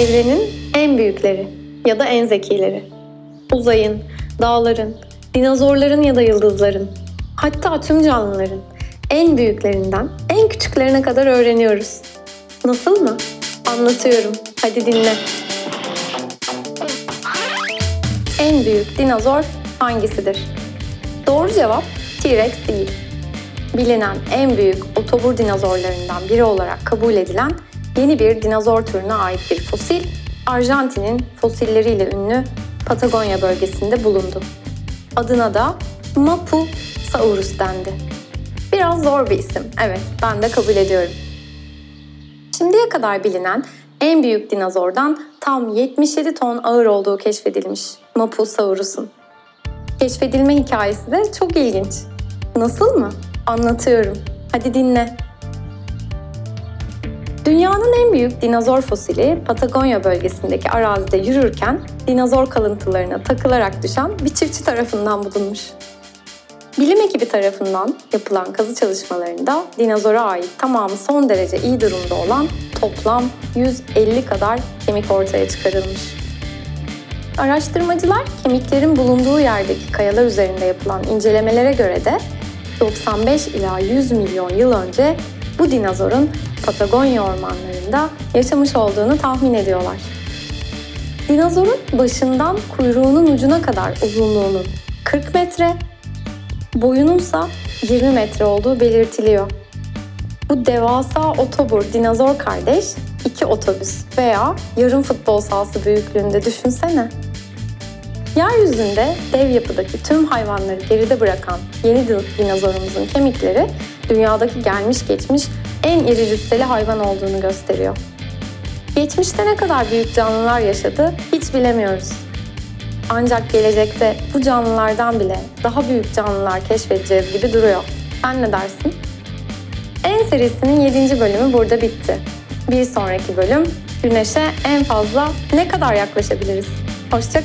Evrenin en büyükleri ya da en zekileri. Uzayın, dağların, dinozorların ya da yıldızların, hatta tüm canlıların en büyüklerinden en küçüklerine kadar öğreniyoruz. Nasıl mı? Anlatıyorum. Hadi dinle. En büyük dinozor hangisidir? Doğru cevap T-Rex değil. Bilinen en büyük otobur dinozorlarından biri olarak kabul edilen yeni bir dinozor türüne ait bir fosil, Arjantin'in fosilleriyle ünlü Patagonya bölgesinde bulundu. Adına da Mapusaurus dendi. Biraz zor bir isim, evet ben de kabul ediyorum. Şimdiye kadar bilinen en büyük dinozordan tam 77 ton ağır olduğu keşfedilmiş Mapusaurus'un. Keşfedilme hikayesi de çok ilginç. Nasıl mı? Anlatıyorum. Hadi dinle. Dünyanın en büyük dinozor fosili Patagonya bölgesindeki arazide yürürken dinozor kalıntılarına takılarak düşen bir çiftçi tarafından bulunmuş. Bilim ekibi tarafından yapılan kazı çalışmalarında dinozora ait tamamı son derece iyi durumda olan toplam 150 kadar kemik ortaya çıkarılmış. Araştırmacılar kemiklerin bulunduğu yerdeki kayalar üzerinde yapılan incelemelere göre de 95 ila 100 milyon yıl önce bu dinozorun Patagonya ormanlarında yaşamış olduğunu tahmin ediyorlar. Dinozorun başından kuyruğunun ucuna kadar uzunluğunun 40 metre, boyununsa 20 metre olduğu belirtiliyor. Bu devasa otobur dinozor kardeş iki otobüs veya yarım futbol sahası büyüklüğünde düşünsene. Yeryüzünde dev yapıdaki tüm hayvanları geride bırakan yeni dinozorumuzun kemikleri dünyadaki gelmiş geçmiş en iri cüsseli hayvan olduğunu gösteriyor. Geçmişte ne kadar büyük canlılar yaşadı hiç bilemiyoruz. Ancak gelecekte bu canlılardan bile daha büyük canlılar keşfedeceğiz gibi duruyor. Sen ne dersin? En serisinin 7. bölümü burada bitti. Bir sonraki bölüm Güneş'e en fazla ne kadar yaklaşabiliriz? Hoşça